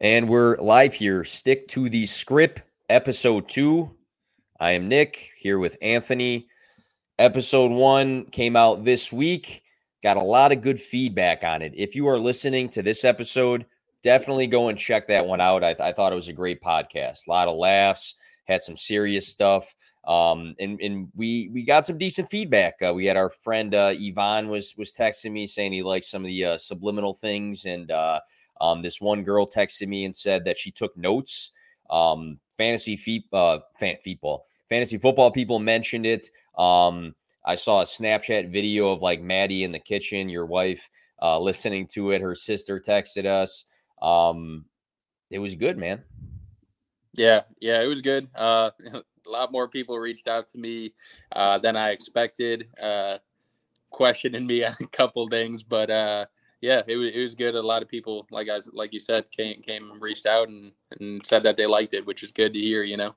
And we're live here. Stick to the Skrip, episode two. I am Nick here with Anthony. Episode one came out this week. Got a lot of good feedback on it. If you are listening to this episode, definitely go and check that one out. I, th- I thought it was a great podcast. A lot of laughs, had some serious stuff. Um, and and we we got some decent feedback. Uh, we had our friend uh, Yvonne was was texting me saying he liked some of the uh, subliminal things, and uh, um, this one girl texted me and said that she took notes. Um, fantasy feet, uh, fan, football, fantasy football people mentioned it. Um, I saw a Snapchat video of like Maddie in the kitchen, your wife, uh, listening to it. Her sister texted us. Um, it was good, man. Yeah, yeah, it was good. Uh, a lot more people reached out to me uh, than I expected, uh, questioning me on a couple things, but uh, yeah, it was it was good. A lot of people, like I like you said, came came and reached out and and said that they liked it, which is good to hear. You know.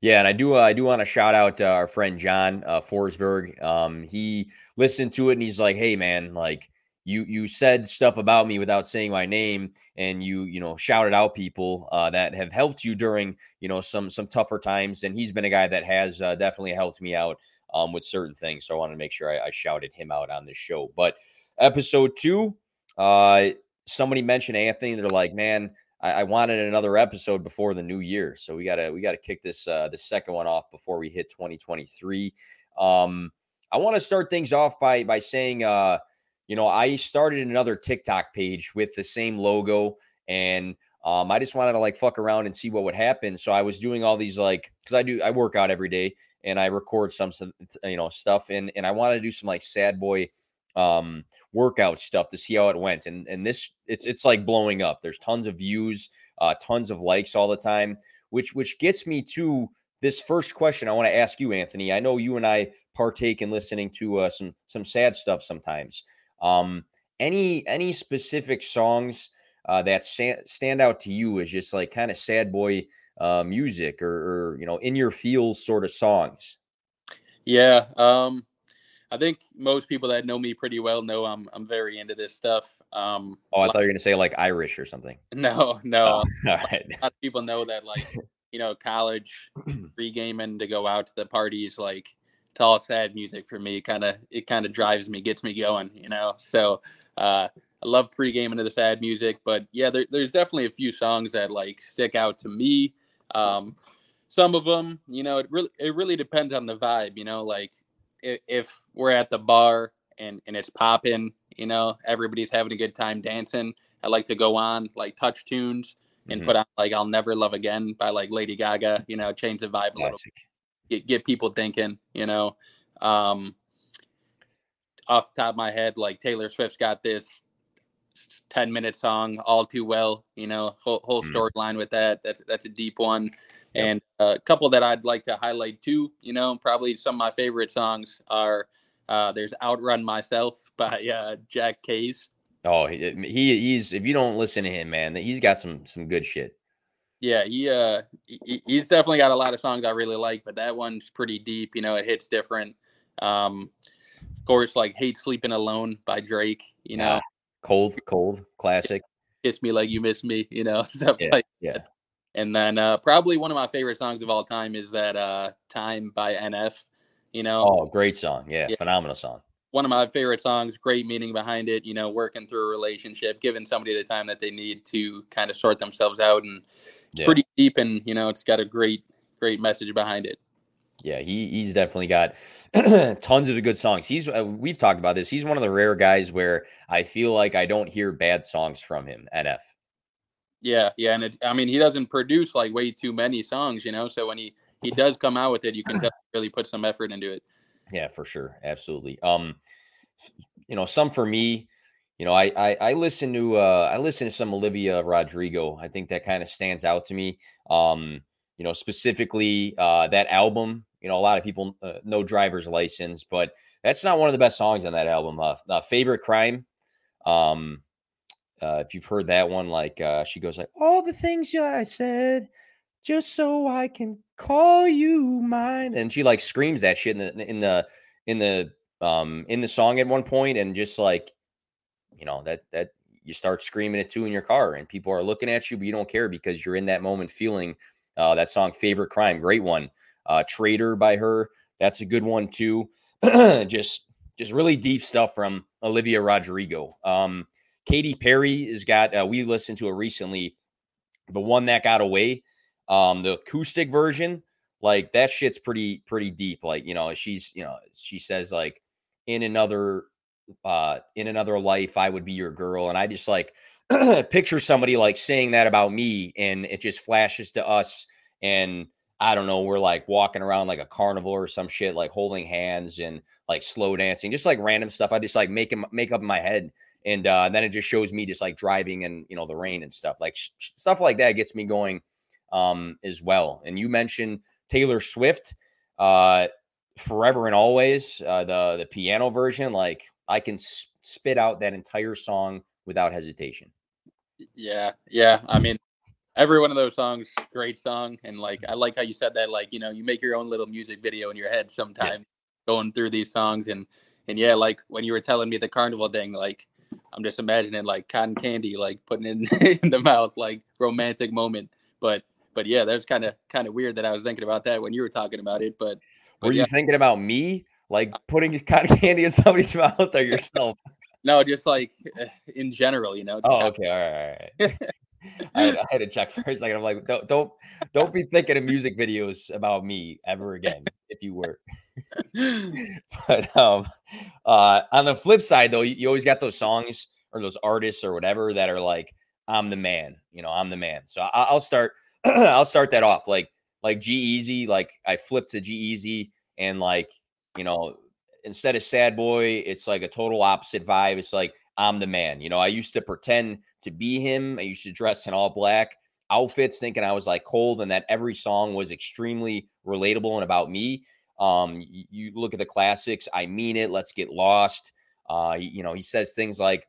Yeah, and I do uh, I do want to shout out uh, our friend John uh, Forsberg. Um, he listened to it and he's like, "Hey, man, like." You, you said stuff about me without saying my name and you you know shouted out people uh, that have helped you during you know some some tougher times and he's been a guy that has uh, definitely helped me out um, with certain things so i wanted to make sure I, I shouted him out on this show but Episode two, uh, somebody mentioned Anthony. They're like, man, I, I, wanted another episode before the new year, so we gotta we gotta kick this uh, the second one off before we hit 2023. Um, I want to start things off by by saying, uh, you know, I started another TikTok page with the same logo, and um, I just wanted to like fuck around and see what would happen. So I was doing all these like because I do I work out every day and I record some, some you know stuff and and I wanted to do some like sad boy um, workout stuff to see how it went. And and this it's it's like blowing up. There's tons of views, uh, tons of likes all the time, which which gets me to this first question I want to ask you, Anthony. I know you and I partake in listening to uh, some some sad stuff sometimes. Um, any any specific songs uh, that stand out to you as just like kind of sad boy uh, music or, or you know in your feels sort of songs? Yeah, um, I think most people that know me pretty well know I'm I'm very into this stuff. Um, oh, I thought you were gonna say like Irish or something. No, no. Oh, all right. A lot of people know that like you know college pre-gaming to go out to the parties like it's all sad music for me. Kind of it kind of drives me, gets me going. You know, so uh, I love pre-gaming to the sad music. But yeah, there, there's definitely a few songs that like stick out to me. Um, some of them, you know, it really it really depends on the vibe. You know, like if, if we're at the bar and and it's popping, you know, everybody's having a good time dancing. I like to go on like TouchTunes and mm-hmm. put on like "I'll Never Love Again" by like Lady Gaga. You know, change the vibe a little, get get people thinking. You know, um, off the top of my head, like Taylor Swift's got this 10 minute song all too well you know whole, whole mm-hmm. storyline with that that's that's a deep one and a couple that I'd like to highlight too, you know, probably some of my favorite songs are uh, there's Outrun Myself by uh, Jack Kays. Oh, he, he he's if you don't listen to him, man, he's got some some good shit. Yeah, he uh he, he's definitely got a lot of songs I really like, but that one's pretty deep, you know, it hits different. Um of course like Hate Sleeping Alone by Drake, you know. Cold, cold, classic. Kiss me like you miss me, you know, stuff yeah, like yeah. That. And then uh, probably one of my favorite songs of all time is that uh, "Time" by NF. You know, oh, great song, yeah, yeah, phenomenal song. One of my favorite songs. Great meaning behind it. You know, working through a relationship, giving somebody the time that they need to kind of sort themselves out, and it's yeah. pretty deep, and you know, it's got a great, great message behind it. Yeah, he he's definitely got tons of good songs. He's uh, we've talked about this. He's one of the rare guys where I feel like I don't hear bad songs from him. NF. Yeah, yeah, and it, I mean, he doesn't produce like way too many songs, you know. So when he he does come out with it, you can really put some effort into it. Yeah, for sure, absolutely. Um, you know, some for me, you know, I I, I listen to uh I listen to some Olivia Rodrigo. I think that kind of stands out to me. Um, you know, specifically uh that album. You know, a lot of people uh, know driver's license, but that's not one of the best songs on that album. Uh, uh favorite crime. Um, uh, if you've heard that one, like uh, she goes like, "All the things I said, just so I can call you mine," and she like screams that shit in the in the in the um in the song at one point, and just like, you know that that you start screaming it too in your car, and people are looking at you, but you don't care because you're in that moment feeling uh, that song. Favorite crime, great one. Uh, Traitor by her, that's a good one too. just just really deep stuff from Olivia Rodrigo. Um, Katy Perry has got. Uh, we listened to it recently. The one that got away, um, the acoustic version, like that shit's pretty pretty deep. Like you know, she's you know she says like in another uh in another life I would be your girl, and I just like picture somebody like saying that about me, and it just flashes to us and I don't know, we're like walking around like a carnival or some shit, like holding hands and like slow dancing, just like random stuff. I just like make make up in my head, and uh, then it just shows me just like driving and you know the rain and stuff like sh- stuff like that gets me going um, as well. And you mentioned Taylor Swift, uh, "Forever and Always," uh, the the piano version. Like I can spit out that entire song without hesitation. Yeah, yeah. I mean, every one of those songs, great song. And like, I like how you said that, like, you know, you make your own little music video in your head sometimes yes. going through these songs. And, and yeah, like when you were telling me the carnival thing, like, I'm just imagining like cotton candy, like putting it in the mouth, like romantic moment. But, but yeah, that's kind of, kind of weird that I was thinking about that when you were talking about it. But, but were yeah. you thinking about me? Like putting cotton candy in somebody's mouth or yourself? no, just like eh, in general, you know. Oh, okay, all right. All right. I, had, I, had, to check for a second. I'm like, don't don't don't be thinking of music videos about me ever again. If you were, but um, uh, on the flip side, though, you, you always got those songs or those artists or whatever that are like, I'm the man. You know, I'm the man. So I, will start. I'll start that off like like G-Eazy. Like I flipped to G-Eazy and like you know instead of sad boy, it's like a total opposite vibe. It's like I'm the man. You know, I used to pretend to be him. I used to dress in all black outfits, thinking I was like cold, and that every song was extremely relatable and about me. Um, you, look at the classics, I mean it, let's get lost. Uh, you know, he says things like,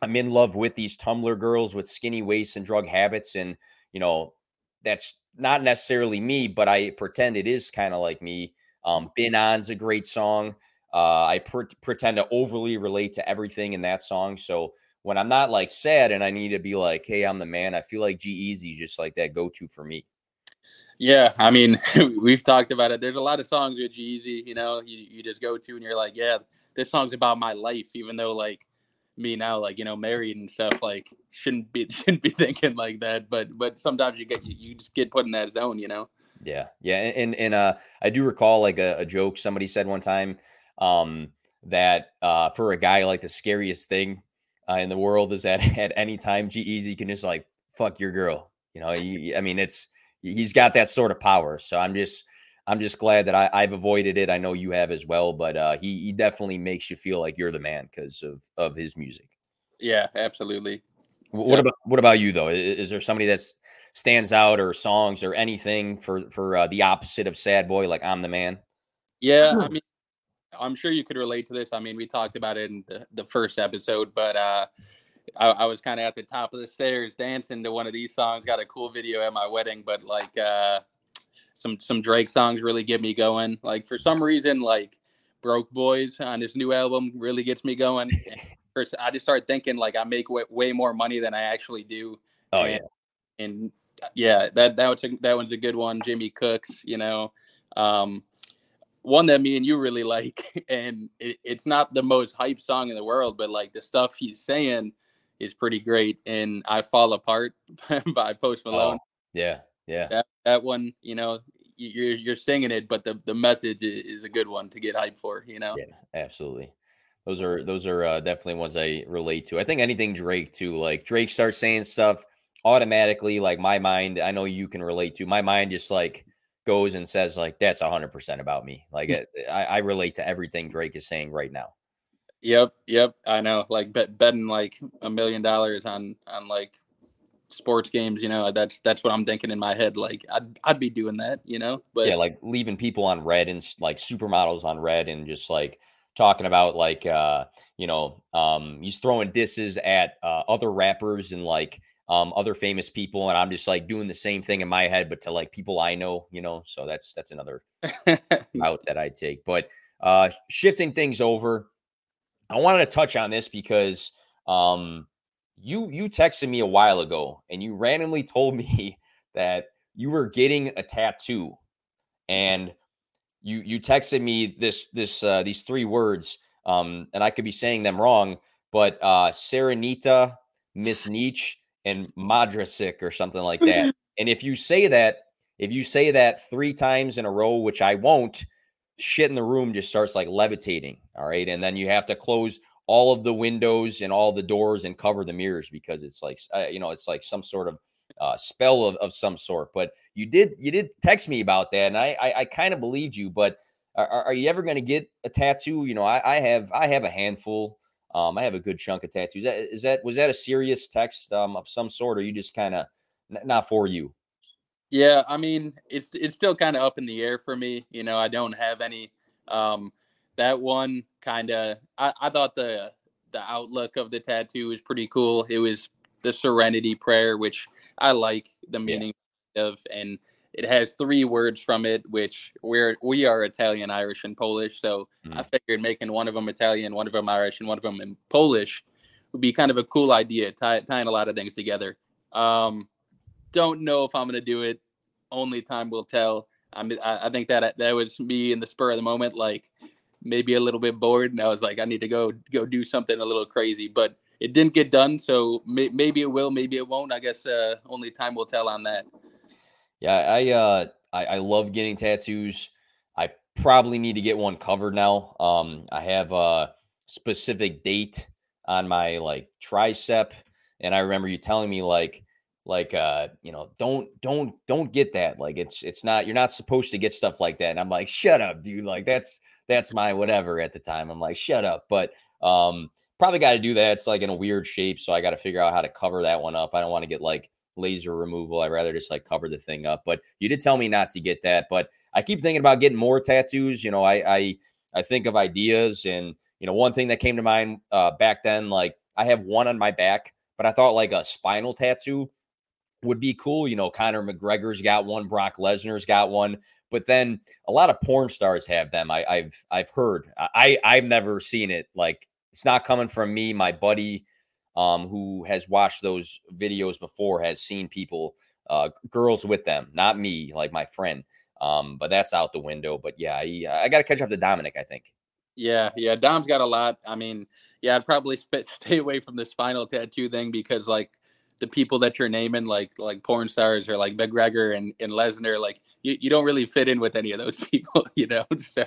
I'm in love with these Tumblr girls with skinny waists and drug habits. And, you know, that's not necessarily me, but I pretend it is kind of like me. Um, Been On's a great song. Uh, I pre- pretend to overly relate to everything in that song. So when I'm not like sad and I need to be like, hey, I'm the man, I feel like G-Eazy just like that go to for me. Yeah, I mean, we've talked about it. There's a lot of songs with G-Eazy, you know, you, you just go to and you're like, yeah, this song's about my life, even though like me now, like, you know, married and stuff, like shouldn't be shouldn't be thinking like that. But but sometimes you get you, you just get put in that zone, you know. Yeah. Yeah. And and uh I do recall like a, a joke somebody said one time um, that uh, for a guy like the scariest thing uh, in the world is that at any time G-Eazy can just like fuck your girl. You know, he, I mean, it's he's got that sort of power. So I'm just I'm just glad that I, have avoided it. I know you have as well, but uh, he he definitely makes you feel like you're the man because of of his music. Yeah, absolutely. What yeah. about what about you though? Is, is, there somebody that stands out or songs or anything for for uh, the opposite of sad boy like I'm the man? Yeah, I mean I'm sure you could relate to this. I mean, we talked about it in the, the first episode, but uh, I, I, was kind of at the top of the stairs dancing to one of these songs. Got a cool video at my wedding, but like uh, some some Drake songs really get me going. Like for some reason, like Broke Boys on his new album really gets me going. First, I just started thinking like I make way, way more money than I actually do. Oh and, yeah, and yeah, that that was a, that one's a good one. Jimmy Cooks, you know. Um, one that me and you really like, and it, it's not the most hype song in the world, but like the stuff he's saying is pretty great. And I Fall Apart by Post Malone. Oh, yeah, yeah. That that one, you know, you're you're singing it, but the the message is a good one to get hype for. You know. Yeah, absolutely. Those are those are uh, definitely ones I relate to. I think anything Drake too. Like Drake starts saying stuff automatically. Like my mind, I know you can relate to. My mind just like goes and says like that's 100% about me. Like I, I relate to everything drake is saying right now. Yep yep i know like bet, betting like a million dollars on on like sports games you know that's that's what i'm thinking in my head like i'd, I'd be doing that you know but yeah like leaving people on red and like supermodels on red and just like talking about like uh you know um he's throwing disses at uh, other rappers and like um, other famous people, and I'm just like doing the same thing in my head, but to like people I know, you know. So that's that's another route that I take. But uh, shifting things over, I wanted to touch on this because um, you you texted me a while ago and you randomly told me that you were getting a tattoo and you you texted me this this uh, these three words um and I could be saying them wrong but uh Serenita Miss Nietzsche and Madrasik or something like that. And if you say that if you say that 3 times in a row which I won't shit in the room just starts like levitating all right? And then you have to close all of the windows and all the doors and cover the mirrors because it's like uh, you know it's like some sort of uh, spell of, of some sort. But you did you did text me about that and i i, I kind of believed you but are, are you ever going to get a tattoo? You know I, I have i have a handful um i have a good chunk of tattoos is that, is that was that a serious text um of some sort or you just kind of n- not for you yeah i mean it's it's still kind of up in the air for me you know i don't have any um that one kind of I, I thought the the outlook of the tattoo was pretty cool. It was the Serenity Prayer, which I like the meaning yeah. of, and it has three words from it, which we're we are Italian, Irish, and Polish. So mm. I figured making one of them Italian, one of them Irish, and one of them in Polish would be kind of a cool idea, tie, tying a lot of things together. Um, don't know if I'm gonna do it. Only time will tell. I mean, I, I think that that was me in the spur of the moment, like maybe a little bit bored, and I was like, I need to go go do something a little crazy. But it didn't get done, so may, maybe it will, maybe it won't. I guess uh, only time will tell on that. Yeah, I uh, I, I love getting tattoos. I probably need to get one covered now. Um, I have a specific date on my like tricep, and I remember you telling me like like uh you know don't don't don't get that like it's it's not you're not supposed to get stuff like that and i'm like shut up dude like that's that's my whatever at the time. I'm like, shut up. But um, probably got to do that. It's like in a weird shape. So I got to figure out how to cover that one up. I don't want to get like laser removal. I'd rather just like cover the thing up. But you did tell me not to get that. But I keep thinking about getting more tattoos. You know, I I, I think of ideas and you know, one thing that came to mind uh, back then, like I have one on my back, but I thought like a spinal tattoo would be cool. You know, Conor McGregor's got one, Brock Lesnar's got one. But then a lot of porn stars have them. I, have I've heard. I I've never seen it. Like it's not coming from me. My buddy, um, who has watched those videos before, has seen people, uh, girls with them. Not me, like my friend. Um, but that's out the window. But yeah, I, I got to catch up to Dominic. I think. Yeah, yeah. Dom's got a lot. I mean, yeah, I'd probably stay away from this spinal tattoo thing because like the people that you're naming, like like porn stars or like McGregor and, and Lesnar, like you, you don't really fit in with any of those people, you know. So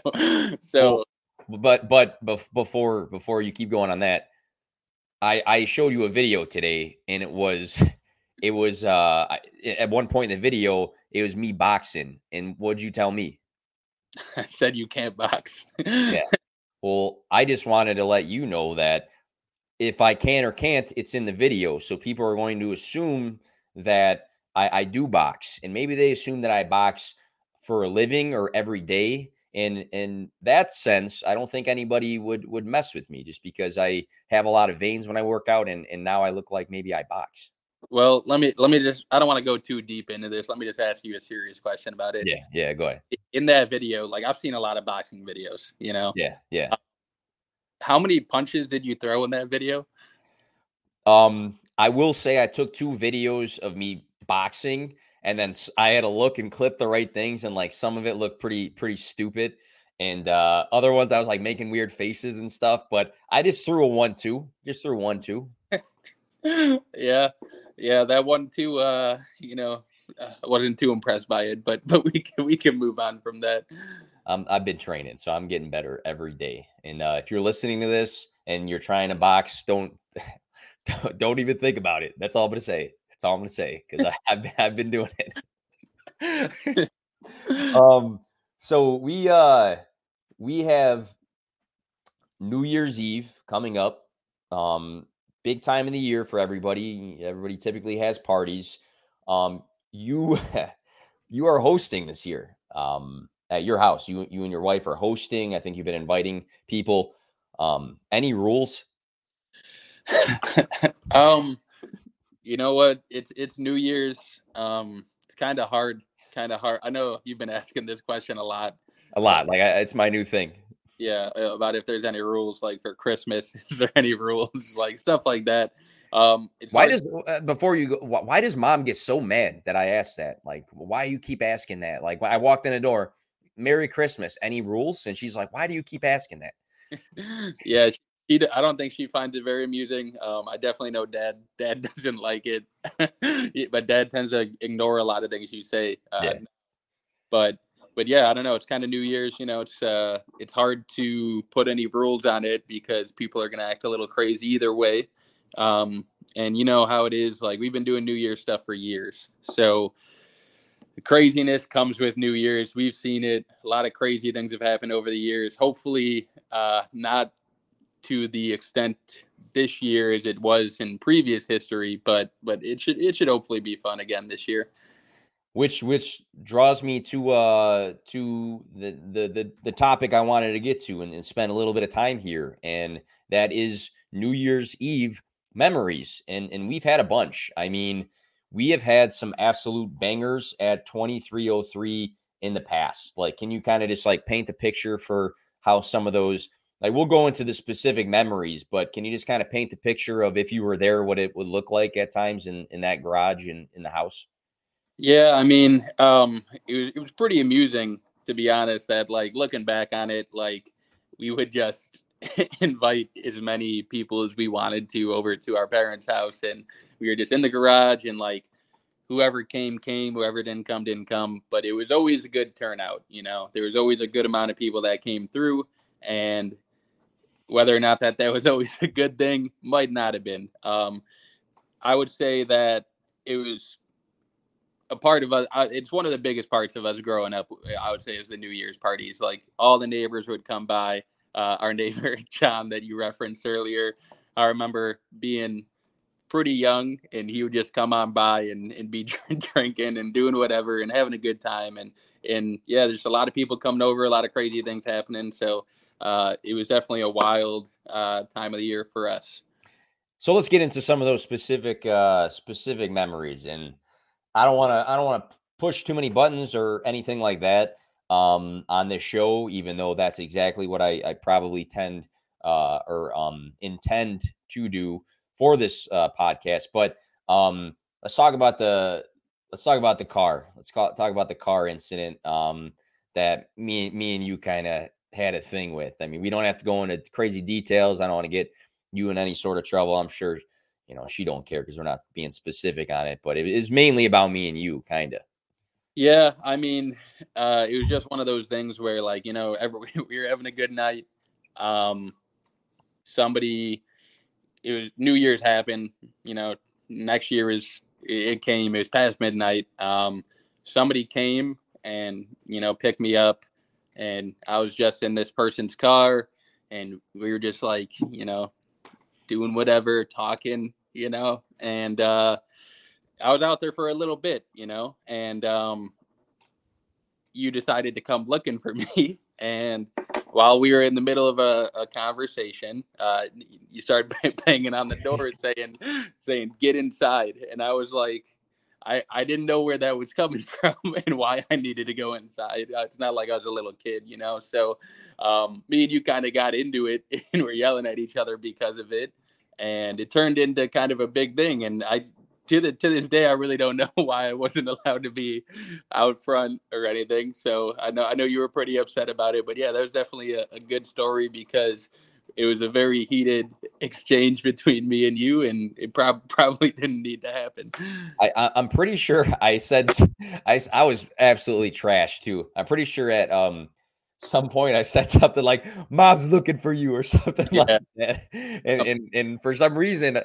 so well, but but before before you keep going on that, I I showed you a video today and it was it was uh at one point in the video it was me boxing and what'd you tell me? I said you can't box. yeah. Well, I just wanted to let you know that if I can or can't, it's in the video. So people are going to assume that I, I do box, and maybe they assume that I box for a living or every day. And in that sense, I don't think anybody would would mess with me just because I have a lot of veins when I work out, and and now I look like maybe I box. Well, let me let me just I don't want to go too deep into this. Let me just ask you a serious question about it. Yeah, yeah, go ahead. In that video, like I've seen a lot of boxing videos, you know. Yeah, yeah. Uh, how many punches did you throw in that video? Um, I will say I took two videos of me boxing, and then I had to look and clip the right things, and like some of it looked pretty pretty stupid, and uh, other ones I was like making weird faces and stuff. But I just threw a one two, just threw one two. yeah, yeah, that one too. Uh, you know, uh, I wasn't too impressed by it, but but we can we can move on from that um, I've been training, so I'm getting better every day. And uh, if you're listening to this and you're trying to box, don't don't even think about it. That's all I'm gonna say. That's all I'm gonna say because I've been, I've been doing it. um, so we uh we have New Year's Eve coming up. Um, big time in the year for everybody. Everybody typically has parties. Um, you you are hosting this year. Um, at your house. You you and your wife are hosting. I think you've been inviting people. Um, any rules? um, you know what? It's it's New Year's. Um, it's kind of hard. Kind of hard. I know you've been asking this question a lot. A lot. Like I, it's my new thing. Yeah, about if there's any rules like for Christmas. Is there any rules like stuff like that? Um, why hard. does uh, before you go? Why does mom get so mad that I asked that? Like, why you keep asking that? Like, I walked in the door, Merry Christmas. Any rules? And she's like, Why do you keep asking that? yeah, she, I don't think she finds it very amusing. Um, I definitely know dad. Dad doesn't like it, but dad tends to ignore a lot of things you say. Uh, yeah. But but yeah, I don't know. It's kind of New Year's. You know, it's uh, it's hard to put any rules on it because people are gonna act a little crazy either way. Um, and you know how it is. Like we've been doing New Year's stuff for years, so the craziness comes with New Year's. We've seen it. A lot of crazy things have happened over the years. Hopefully, uh, not to the extent this year as it was in previous history, but but it should it should hopefully be fun again this year. Which which draws me to uh to the the the, the topic I wanted to get to and, and spend a little bit of time here, and that is New Year's Eve memories, and and we've had a bunch. I mean, we have had some absolute bangers at 2303 in the past. Like, can you kind of just like paint the picture for how some of those like we'll go into the specific memories, but can you just kind of paint the picture of if you were there, what it would look like at times in in that garage and in the house? Yeah, I mean, um, it was it was pretty amusing to be honest. That like looking back on it, like we would just invite as many people as we wanted to over to our parents' house, and we were just in the garage, and like whoever came came, whoever didn't come didn't come. But it was always a good turnout. You know, there was always a good amount of people that came through, and whether or not that that was always a good thing might not have been. Um, I would say that it was a part of us. It's one of the biggest parts of us growing up. I would say is the New Year's parties. Like all the neighbors would come by uh, our neighbor John that you referenced earlier. I remember being pretty young, and he would just come on by and, and be drinking and doing whatever and having a good time. And and yeah, there's a lot of people coming over, a lot of crazy things happening. So uh, it was definitely a wild uh, time of the year for us. So let's get into some of those specific uh, specific memories, and I don't want to I don't want to push too many buttons or anything like that um, on this show, even though that's exactly what I, I probably tend uh, or um, intend to do for this uh, podcast. But um, let's talk about the let's talk about the car. Let's call, talk about the car incident um, that me me and you kind of had a thing with. I mean, we don't have to go into crazy details. I don't want to get you in any sort of trouble. I'm sure you know she don't care because we're not being specific on it. But it is mainly about me and you, kind of. Yeah, I mean, uh, it was just one of those things where, like, you know, every, we were having a good night. Um, somebody, it was New Year's happened. You know, next year is it came. It was past midnight. Um, somebody came and you know picked me up, and I was just in this person's car, and we were just like, you know, doing whatever, talking, you know, and uh, I was out there for a little bit, you know, and um, you decided to come looking for me. And while we were in the middle of a, a conversation, uh, you started banging on the door saying, saying, get inside. And I was like, I, I didn't know where that was coming from and why I needed to go inside. Uh, it's not like I was a little kid, you know? So um, me and you kind of got into it and we're yelling at each other because of it. And it turned into kind of a big thing. And I to the to this day, I really don't know why I wasn't allowed to be out front or anything. So I know I know you were pretty upset about it, but yeah, that was definitely a, a good story because it was a very heated exchange between me and you, and it prob- probably didn't need to happen. I, I'm pretty sure I said I, I was absolutely trash too. I'm pretty sure at um some point I said something like "Mom's looking for you" or something yeah. like that, and, and and for some reason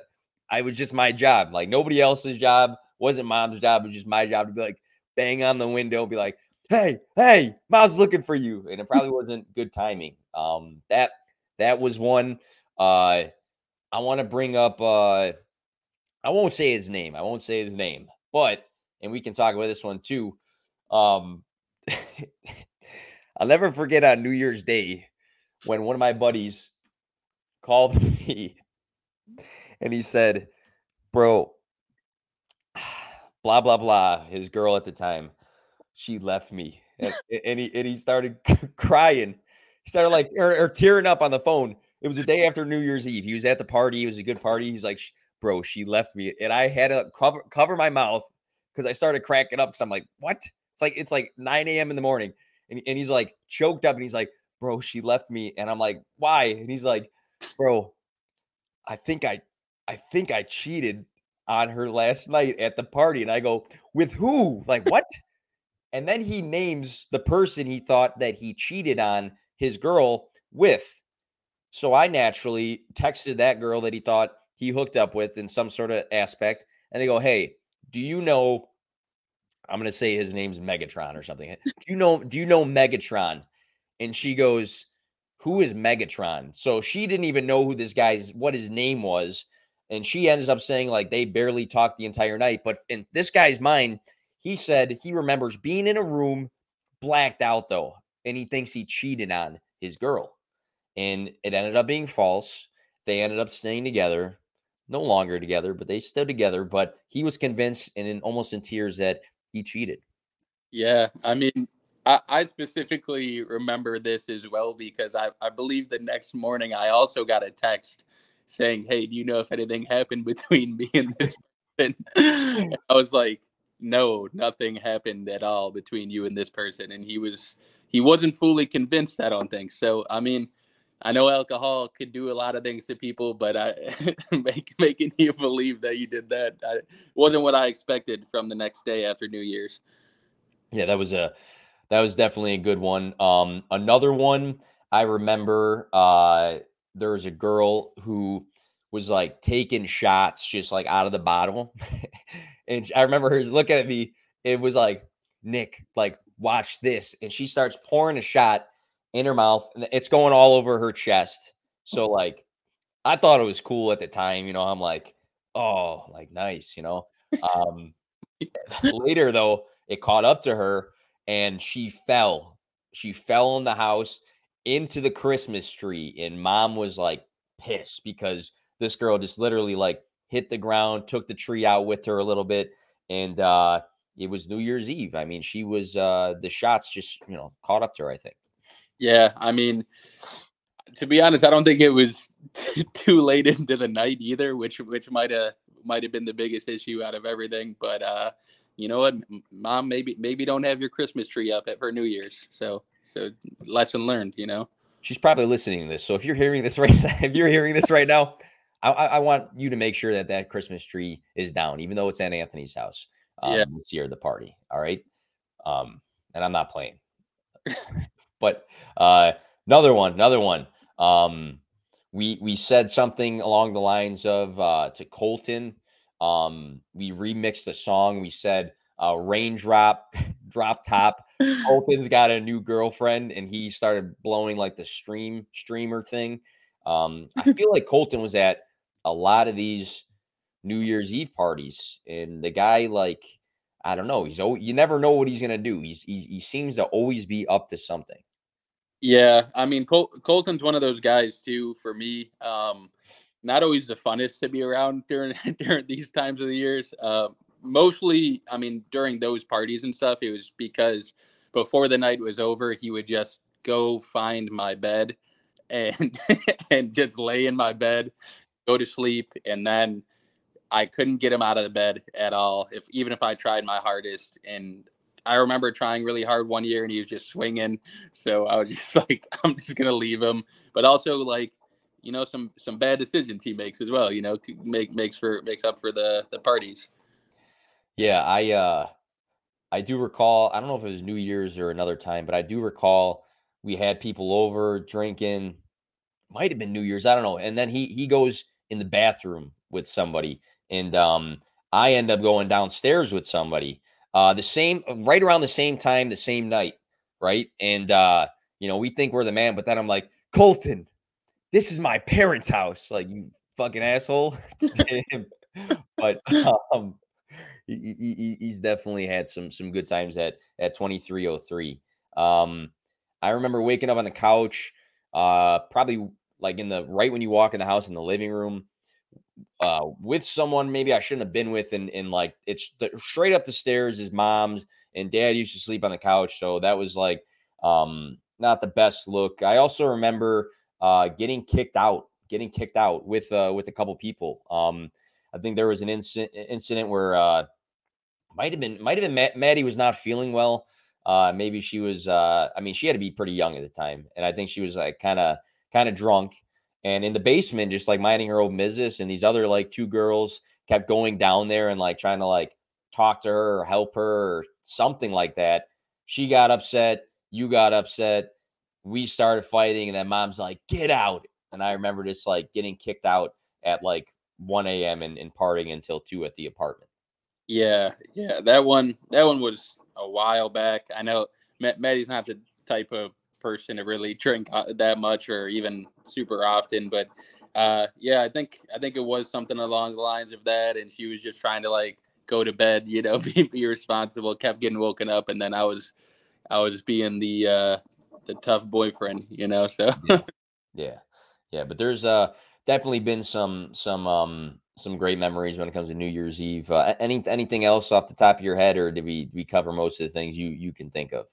I was just my job. Like nobody else's job wasn't mom's job. It was just my job to be like, bang on the window, be like, hey, hey, mom's looking for you. And it probably wasn't good timing. Um, that that was one. Uh, I want to bring up. Uh, I won't say his name. I won't say his name, but and we can talk about this one too. Um, I'll never forget on New Year's Day when one of my buddies called me and he said, Bro, blah, blah, blah. His girl at the time, she left me. And, and he and he started crying. He started like or, or, tearing up on the phone. It was the day after New Year's Eve. He was at the party. It was a good party. He's like, bro, she left me. And I had to cover cover my mouth because I started cracking up because I'm like, what? It's like it's like 9 a.m. in the morning. And, and he's like choked up and he's like, bro, she left me. And I'm like, why? And he's like, bro, I think I I think I cheated on her last night at the party. And I go, with who? Like, what? and then he names the person he thought that he cheated on his girl with. So I naturally texted that girl that he thought he hooked up with in some sort of aspect. And they go, Hey, do you know? I'm gonna say his name's Megatron or something. Do you know, do you know Megatron? And she goes, Who is Megatron? So she didn't even know who this guy's what his name was. And she ends up saying, like, they barely talked the entire night. But in this guy's mind, he said he remembers being in a room blacked out though, and he thinks he cheated on his girl. And it ended up being false. They ended up staying together, no longer together, but they stood together. But he was convinced and in almost in tears that he cheated. Yeah. I mean, I, I specifically remember this as well because I, I believe the next morning I also got a text saying, Hey, do you know if anything happened between me and this person? I was like, no, nothing happened at all between you and this person. And he was he wasn't fully convinced, I don't think. So I mean, I know alcohol could do a lot of things to people, but I make, making you believe that you did that I, wasn't what I expected from the next day after New Year's. Yeah, that was a that was definitely a good one. Um, another one I remember. Uh, there was a girl who was like taking shots just like out of the bottle, And I remember her looking at me. It was like, Nick, like, watch this. And she starts pouring a shot in her mouth. And it's going all over her chest. So, like, I thought it was cool at the time. You know, I'm like, oh, like, nice, you know. Um, later, though, it caught up to her and she fell. She fell in the house into the Christmas tree. And mom was like pissed because this girl just literally like hit the ground, took the tree out with her a little bit, and uh, it was New Year's Eve. I mean, she was uh, the shots just you know caught up to her. I think. Yeah, I mean, to be honest, I don't think it was too late into the night either, which which might have might have been the biggest issue out of everything. But uh, you know what, mom, maybe maybe don't have your Christmas tree up at for New Year's. So so lesson learned. You know. She's probably listening to this. So if you're hearing this right, if you're hearing this right now, I, I, want you to make sure that that Christmas tree is down, even though it's at Anthony's house um, yeah. this year, the party. All right. Um, and I'm not playing. but uh, another one, another one. Um, we we said something along the lines of uh, to Colton. Um, we remixed the song. We said uh, raindrop, drop top. Colton's got a new girlfriend, and he started blowing like the stream streamer thing. Um, I feel like Colton was at a lot of these New Year's Eve parties, and the guy like I don't know, he's you never know what he's gonna do. He's he, he seems to always be up to something. Yeah, I mean Col- Colton's one of those guys too. For me, um, not always the funnest to be around during during these times of the years. Uh, mostly, I mean, during those parties and stuff, it was because before the night was over, he would just go find my bed and and just lay in my bed go to sleep, and then I couldn't get him out of the bed at all. If even if I tried my hardest, and I remember trying really hard one year, and he was just swinging. So I was just like, I'm just gonna leave him. But also like, you know, some some bad decisions he makes as well. You know, make makes for makes up for the the parties. Yeah, I uh I do recall. I don't know if it was New Year's or another time, but I do recall we had people over drinking. Might have been New Year's. I don't know. And then he he goes in the bathroom with somebody, and um, I end up going downstairs with somebody. Uh, the same, uh, right around the same time, the same night, right? And uh, you know, we think we're the man, but then I'm like, Colton, this is my parents' house. Like you fucking asshole. but um, he, he, he's definitely had some some good times at at 2303. Um, I remember waking up on the couch, uh, probably like in the right when you walk in the house in the living room uh, with someone maybe I shouldn't have been with, and, and like it's the, straight up the stairs is mom's, and dad used to sleep on the couch, so that was like um, not the best look. I also remember uh, getting kicked out, getting kicked out with uh, with a couple people. Um, I think there was an incident incident where uh, might have been might have been Maddie was not feeling well. Uh, maybe she was. Uh, I mean, she had to be pretty young at the time, and I think she was like kind of kind of drunk and in the basement, just like minding her own business. And these other like two girls kept going down there and like trying to like talk to her or help her or something like that. She got upset. You got upset. We started fighting, and then mom's like, "Get out!" And I remember just like getting kicked out at like 1 a.m. and, and partying until two at the apartment. Yeah, yeah, that one that one was a while back. I know Maddie's not the type of person to really drink uh, that much or even super often, but uh, yeah, I think I think it was something along the lines of that, and she was just trying to like go to bed, you know, be, be responsible, kept getting woken up, and then I was I was being the uh, the tough boyfriend, you know. So yeah. yeah, yeah, but there's uh definitely been some some um some great memories when it comes to New Year's Eve. Uh, any anything else off the top of your head, or did we did we cover most of the things you you can think of?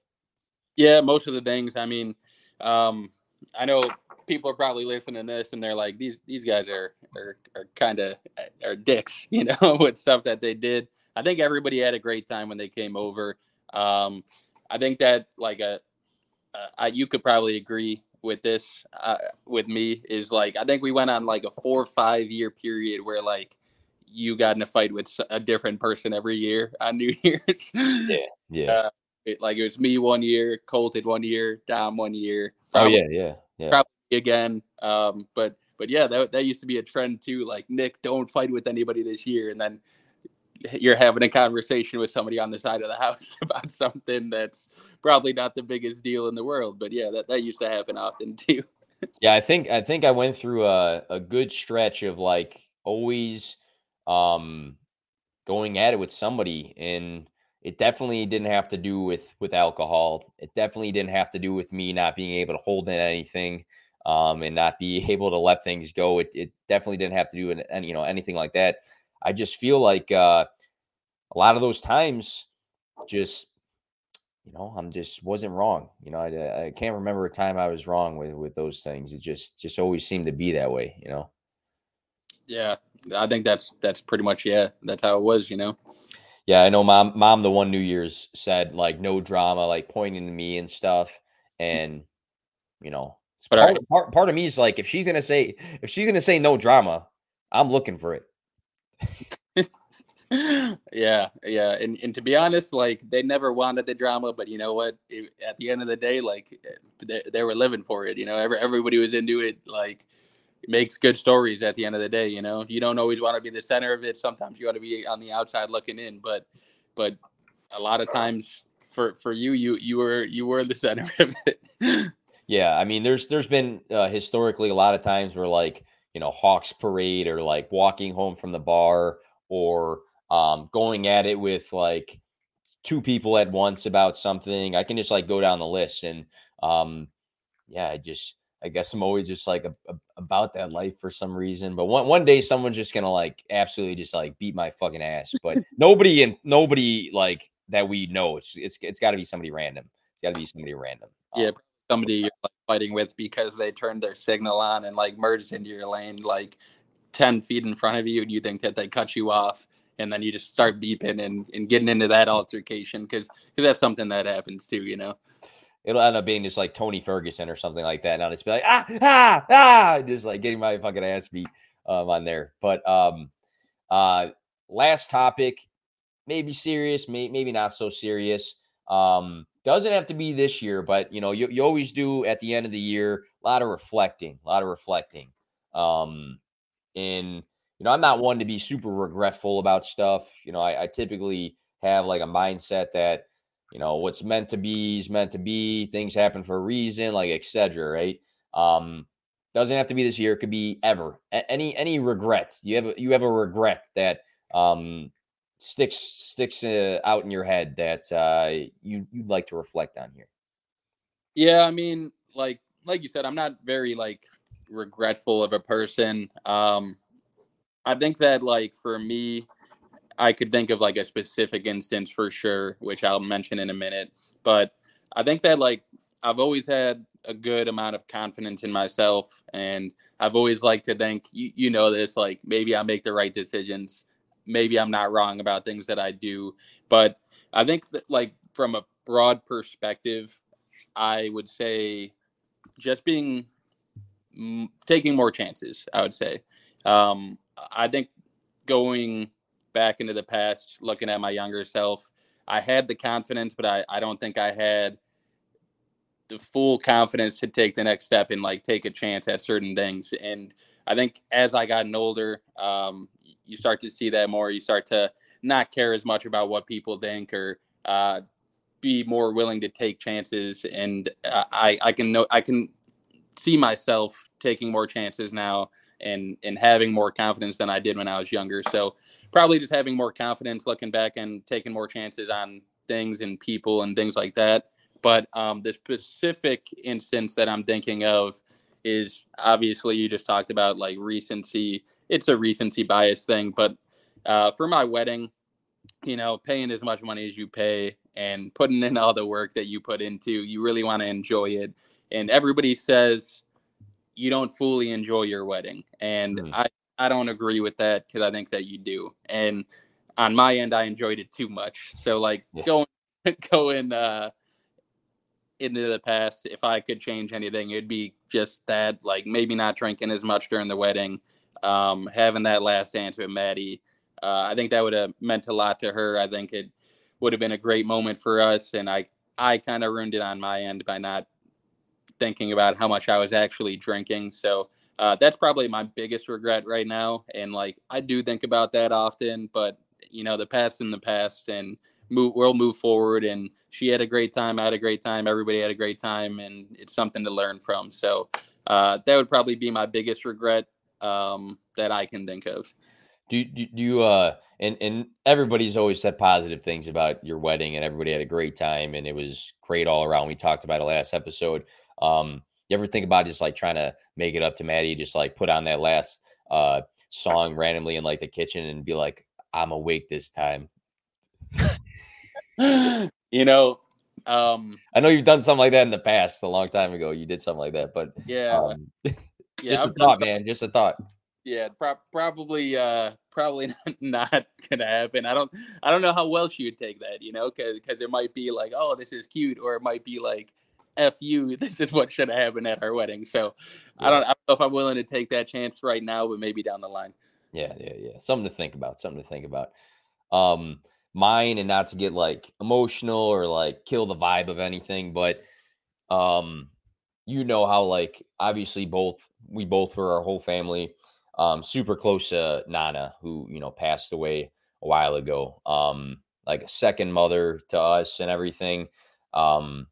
Yeah, most of the things. I mean, um, I know people are probably listening to this and they're like, these these guys are are, are kind of are dicks, you know, with stuff that they did. I think everybody had a great time when they came over. Um, I think that like a, a you could probably agree with this uh, with me is like I think we went on like a four or five year period where like you got in a fight with a different person every year on New Year's. Yeah, yeah. Uh, it, like it was me one year, Colton one year, Dom one year. Probably, oh yeah, yeah, yeah. Probably again. Um, but but yeah, that that used to be a trend too. Like Nick, don't fight with anybody this year, and then you're having a conversation with somebody on the side of the house about something that's probably not the biggest deal in the world. But yeah, that that used to happen often too. yeah, I think I think I went through a a good stretch of like always um going at it with somebody and it definitely didn't have to do with with alcohol. It definitely didn't have to do with me not being able to hold in anything um, and not be able to let things go. It, it definitely didn't have to do with any, you know anything like that. I just feel like uh, a lot of those times, just you know, I'm just wasn't wrong. You know, I, I can't remember a time I was wrong with with those things. It just just always seemed to be that way. You know. Yeah, I think that's that's pretty much yeah. That's how it was. You know. Yeah, I know mom mom the one New Year's said like no drama, like pointing to me and stuff. Mm. And you know, but part, right. part, part of me is like if she's gonna say if she's gonna say no drama, I'm looking for it. yeah, yeah, and and to be honest, like they never wanted the drama, but you know what? It, at the end of the day, like eh, they, they were living for it. You know, every, everybody was into it. Like makes good stories at the end of the day. You know, you don't always want to be the center of it. Sometimes you want to be on the outside looking in, but but a lot of times for for you, you you were you were the center of it. yeah, I mean, there's there's been uh, historically a lot of times where like you know Hawks parade or like walking home from the bar or um, going at it with like two people at once about something. I can just like go down the list and um, yeah, I just I guess I'm always just like a, a, about that life for some reason. But one one day someone's just gonna like absolutely just like beat my fucking ass. But nobody and nobody like that we know. It's it's it's got to be somebody random. It's got to be somebody random. Um, yeah, somebody you're like fighting with because they turned their signal on and like merged into your lane like ten feet in front of you, and you think that they cut you off. And then you just start beeping and, and getting into that altercation because because that's something that happens too, you know it'll end up being just like Tony Ferguson or something like that. And I'll just be like, ah, ah, ah, just like getting my fucking ass beat um, on there. But um, uh, last topic, maybe serious, may, maybe not so serious. Um, doesn't have to be this year, but you know, you, you always do at the end of the year, a lot of reflecting, a lot of reflecting. Um, and you know, I'm not one to be super regretful about stuff. You know, I, I typically have like a mindset that you know what's meant to be is meant to be things happen for a reason like etc right? Um doesn't have to be this year it could be ever. A- any any regret you have you have a regret that um sticks sticks uh, out in your head that uh you you'd like to reflect on here. Yeah i mean like like you said i'm not very like regretful of a person. Um i think that like for me I could think of like a specific instance for sure, which I'll mention in a minute. But I think that like I've always had a good amount of confidence in myself, and I've always liked to think, you, you know, this like maybe I make the right decisions, maybe I'm not wrong about things that I do, but I think that like from a broad perspective, I would say just being taking more chances. I would say. Um, I think going back into the past, looking at my younger self, I had the confidence, but I, I don't think I had the full confidence to take the next step and like take a chance at certain things. And I think as I gotten older, um, you start to see that more. You start to not care as much about what people think or uh, be more willing to take chances. And uh, I I can know I can see myself taking more chances now and and having more confidence than I did when I was younger. So probably just having more confidence, looking back and taking more chances on things and people and things like that. But um, the specific instance that I'm thinking of is obviously you just talked about like recency. It's a recency bias thing, but uh, for my wedding, you know, paying as much money as you pay and putting in all the work that you put into, you really want to enjoy it. And everybody says you don't fully enjoy your wedding, and mm. I I don't agree with that because I think that you do. And on my end, I enjoyed it too much. So like yeah. going going uh into the past, if I could change anything, it'd be just that, like maybe not drinking as much during the wedding, um, having that last dance with Maddie. Uh, I think that would have meant a lot to her. I think it would have been a great moment for us, and I I kind of ruined it on my end by not thinking about how much I was actually drinking. So uh, that's probably my biggest regret right now. And like I do think about that often, but you know the past in the past, and move we'll move forward. And she had a great time. I had a great time. Everybody had a great time, and it's something to learn from. So uh, that would probably be my biggest regret um, that I can think of. Do, do, do you uh and and everybody's always said positive things about your wedding and everybody had a great time and it was great all around. We talked about it last episode. Um you ever think about just like trying to make it up to Maddie, just like put on that last uh song randomly in like the kitchen and be like, I'm awake this time. you know, um I know you've done something like that in the past a long time ago. You did something like that, but yeah. Um, yeah just a thought, man. Just a thought yeah, pro- probably uh probably not, not, gonna happen. I don't I don't know how well she would take that, you know, because because it might be like, oh, this is cute, or it might be like, f you, this is what should have happened at our wedding. So yeah. I don't I don't know if I'm willing to take that chance right now, but maybe down the line. Yeah, yeah, yeah. Something to think about. Something to think about. Um, mine, and not to get like emotional or like kill the vibe of anything, but um, you know how like obviously both we both were our whole family um, super close to Nana, who you know passed away a while ago. Um, like a second mother to us and everything. Um,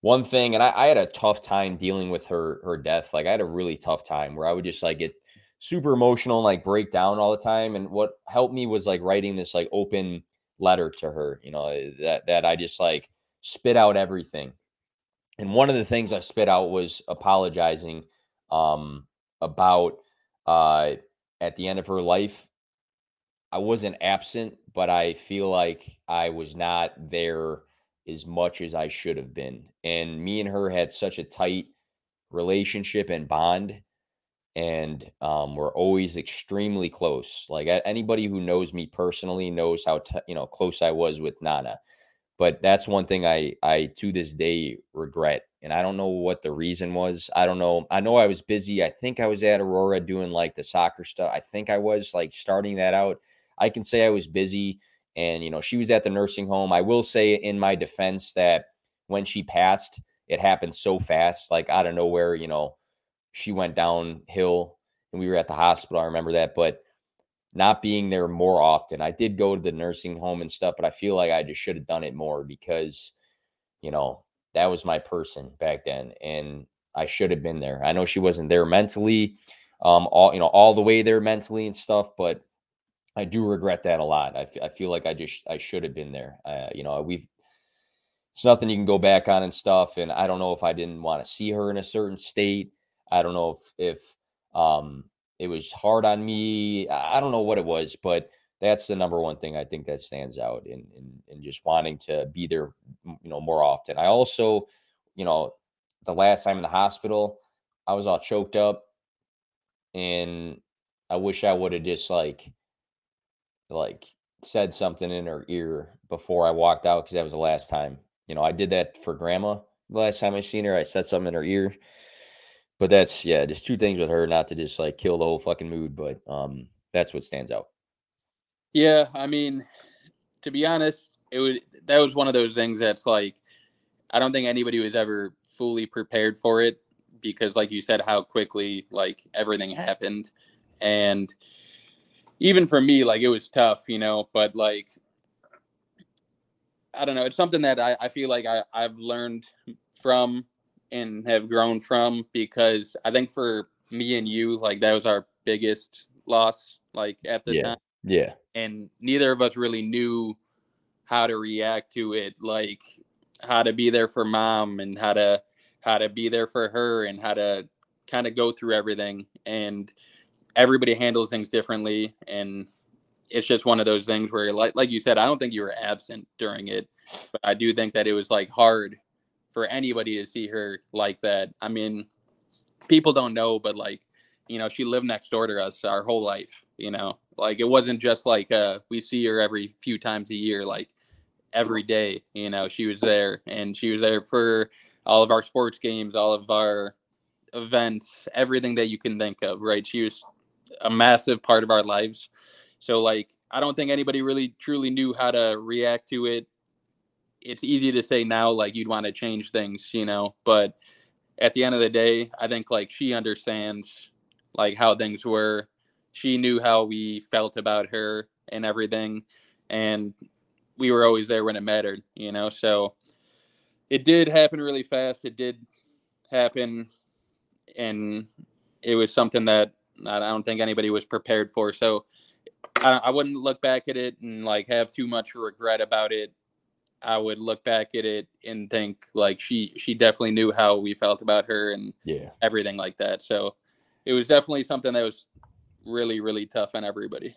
one thing, and I, I, had a tough time dealing with her her death. Like I had a really tough time where I would just like get super emotional and like break down all the time. And what helped me was like writing this like open letter to her. You know eh, that that I just like spit out everything. And one of the things I spit out was apologizing um, about uh, at the end of her life, I wasn't absent, but I feel like I was not there as much as I should have been. And me and her had such a tight relationship and bond. And um, we're always extremely close. Like anybody who knows me personally knows how t- you know close I was with Nana. But that's one thing I I to this day regret and I don't know what the reason was. I don't know. I know I was busy. I think I was at Aurora doing like the soccer stuff. I think I was like starting that out. I can say I was busy and you know, she was at the nursing home. I will say in my defense that when she passed, it happened so fast, like out of nowhere, you know, she went downhill and we were at the hospital. I remember that, but not being there more often. I did go to the nursing home and stuff, but I feel like I just should have done it more because you know, that was my person back then, and I should have been there. I know she wasn't there mentally, um, all you know, all the way there mentally and stuff, but I do regret that a lot. I, f- I feel like I just I should have been there. Uh, you know, we've it's nothing you can go back on and stuff. And I don't know if I didn't want to see her in a certain state. I don't know if if um it was hard on me. I don't know what it was, but that's the number one thing I think that stands out in, in in just wanting to be there, you know, more often. I also, you know, the last time in the hospital, I was all choked up, and I wish I would have just like, like said something in her ear before I walked out because that was the last time. You know, I did that for grandma the last time I seen her. I said something in her ear. But that's yeah, just two things with her, not to just like kill the whole fucking mood, but um that's what stands out. Yeah, I mean, to be honest, it would that was one of those things that's like I don't think anybody was ever fully prepared for it because like you said how quickly like everything happened and even for me like it was tough you know but like i don't know it's something that i, I feel like I, i've learned from and have grown from because i think for me and you like that was our biggest loss like at the yeah. time Yeah. and neither of us really knew how to react to it like how to be there for mom and how to how to be there for her and how to kind of go through everything and everybody handles things differently and it's just one of those things where like like you said i don't think you were absent during it but i do think that it was like hard for anybody to see her like that. I mean people don't know but like you know she lived next door to us our whole life you know? Like it wasn't just like uh we see her every few times a year like every day you know? She was there and she was there for all of our sports games all of our events everything that you can think of right? She was a massive part of our lives. So like i don't think anybody really truly knew how to react to it. It's easy to say now like you'd want to change things you know but at the end of the day i think like she understands like how things were. She knew how we felt about her and everything and we were always there when it mattered you know? So it did happen really fast. It did happen and it was something that i don't think anybody was prepared for so I, I wouldn't look back at it and like have too much regret about it i would look back at it and think like she she definitely knew how we felt about her and Yeah. everything like that so it was definitely something that was really really tough on everybody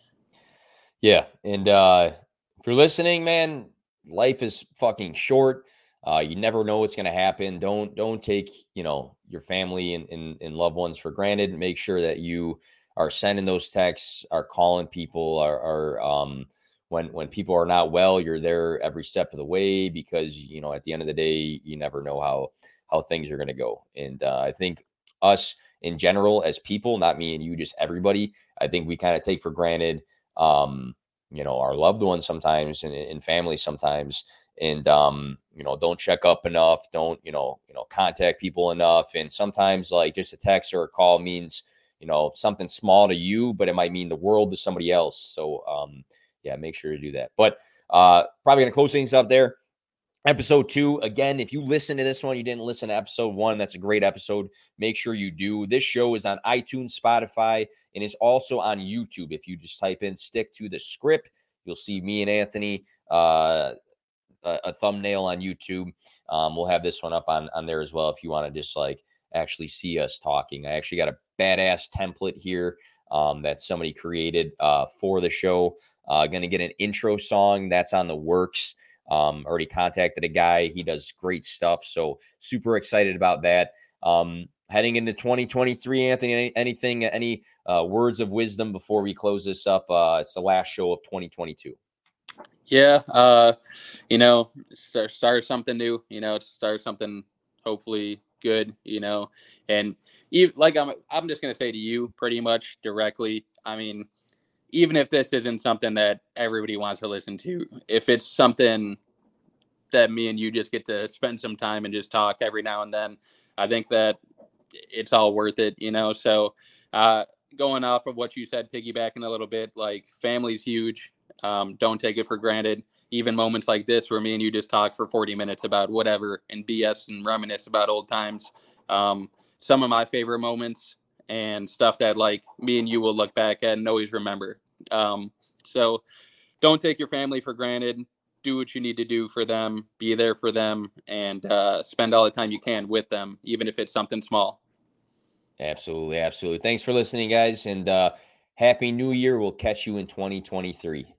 Yeah. And uh if you're listening, man, life is fucking short. Uh you never know what's gonna happen. Don't don't take, you know, your family and, and, and loved ones for granted. Make sure that you are sending those texts, are calling people, are, are um when when people are not well, you're there every step of the way because you know at the end of the day, you never know how how things are gonna go. And uh, I think us in general as people, not me and you, just everybody, I think we kind of take for granted um, you know, our loved ones sometimes and, and family sometimes. And um, you know, don't check up enough, don't, you know, you know, contact people enough. And sometimes like just a text or a call means, you know, something small to you, but it might mean the world to somebody else. So um, yeah, make sure to do that. But uh probably gonna close things up there episode two again if you listen to this one you didn't listen to episode one that's a great episode make sure you do this show is on itunes spotify and it's also on youtube if you just type in Stick to the Skrip you'll see me and anthony uh a, a thumbnail on youtube um, we'll have this one up on on there as well if you want to just like actually see us talking i actually got a badass template here um, that somebody created uh, for the show uh, gonna get an intro song that's on the works um, already contacted a guy. He does great stuff. So super excited about that. Um, heading into 2023, Anthony, any, anything, any uh, words of wisdom before we close this up? Uh, it's the last show of 2022. Yeah uh you know start, start something new you know start something hopefully good you know and even like i'm i'm just to say to you pretty much directly i mean even if this isn't something that everybody wants to listen to if it's something that me and you just get to spend some time and just talk every now and then i think that it's all worth it you know so uh going off of what you said piggybacking a little bit like family's huge um, don't take it for granted. Even moments like this, where me and you just talk for 40 minutes about whatever and BS and reminisce about old times. Um, some of my favorite moments and stuff that like me and you will look back at and always remember. Um, so don't take your family for granted. Do what you need to do for them. Be there for them, and uh, spend all the time you can with them, even if it's something small. Absolutely. Absolutely. Thanks for listening, guys. And uh, Happy New Year. We'll catch you in 2023.